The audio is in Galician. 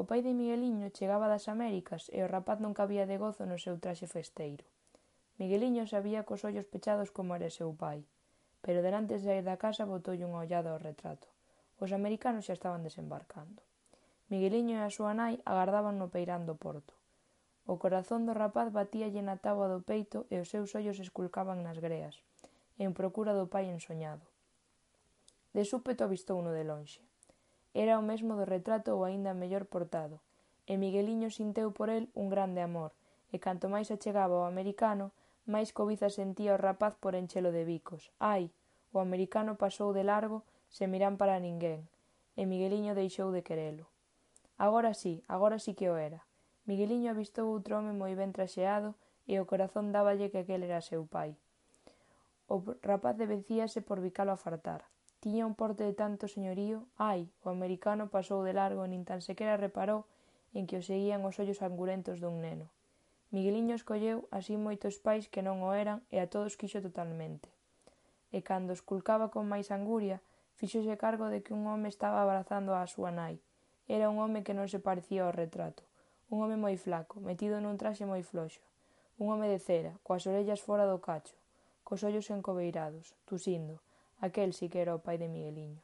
O pai de Migueliño chegaba das Américas e o rapaz non cabía de gozo no seu traxe festeiro. Migueliño sabía cos ollos pechados como era seu pai, pero delante de sair da casa botoulle unha ollada ao retrato. Os americanos xa estaban desembarcando. Migueliño e a súa nai agardaban no peirán do porto. O corazón do rapaz batíalle na táboa do peito e os seus ollos esculcaban nas greas, en procura do pai ensoñado. De súpeto avistouno de lonxe. Era o mesmo do retrato ou aínda mellor portado, e Migueliño sinteu por el un grande amor, e canto máis achegaba ao americano, máis cobiza sentía o rapaz por enchelo de bicos. Ai! O americano pasou de largo sen mirar para ninguén, e Migueliño deixou de querelo. Agora sí, agora sí que o era. Migueliño avistou outro home moi ben traxeado e o corazón dáballe que aquel era seu pai. O rapaz debecíase por bicalo a fartar. Tiña un porte de tanto señorío... Ai! O americano pasou de largo e nin tan sequera reparou en que o seguían os ollos angurentos dun neno. Migueliño escolleu así moitos pais que non o eran e a todos quixo totalmente. E cando esculcaba con máis anguria, fíxose cargo de que un home estaba abrazando á súa nai. Era un home que non se parecía ao retrato. Un home moi flaco, metido nun traxe moi floxo. Un home de cera, coas orellas fora do cacho, cos ollos encobeirados, tusindo, aquel si que era o pai de Migueliño.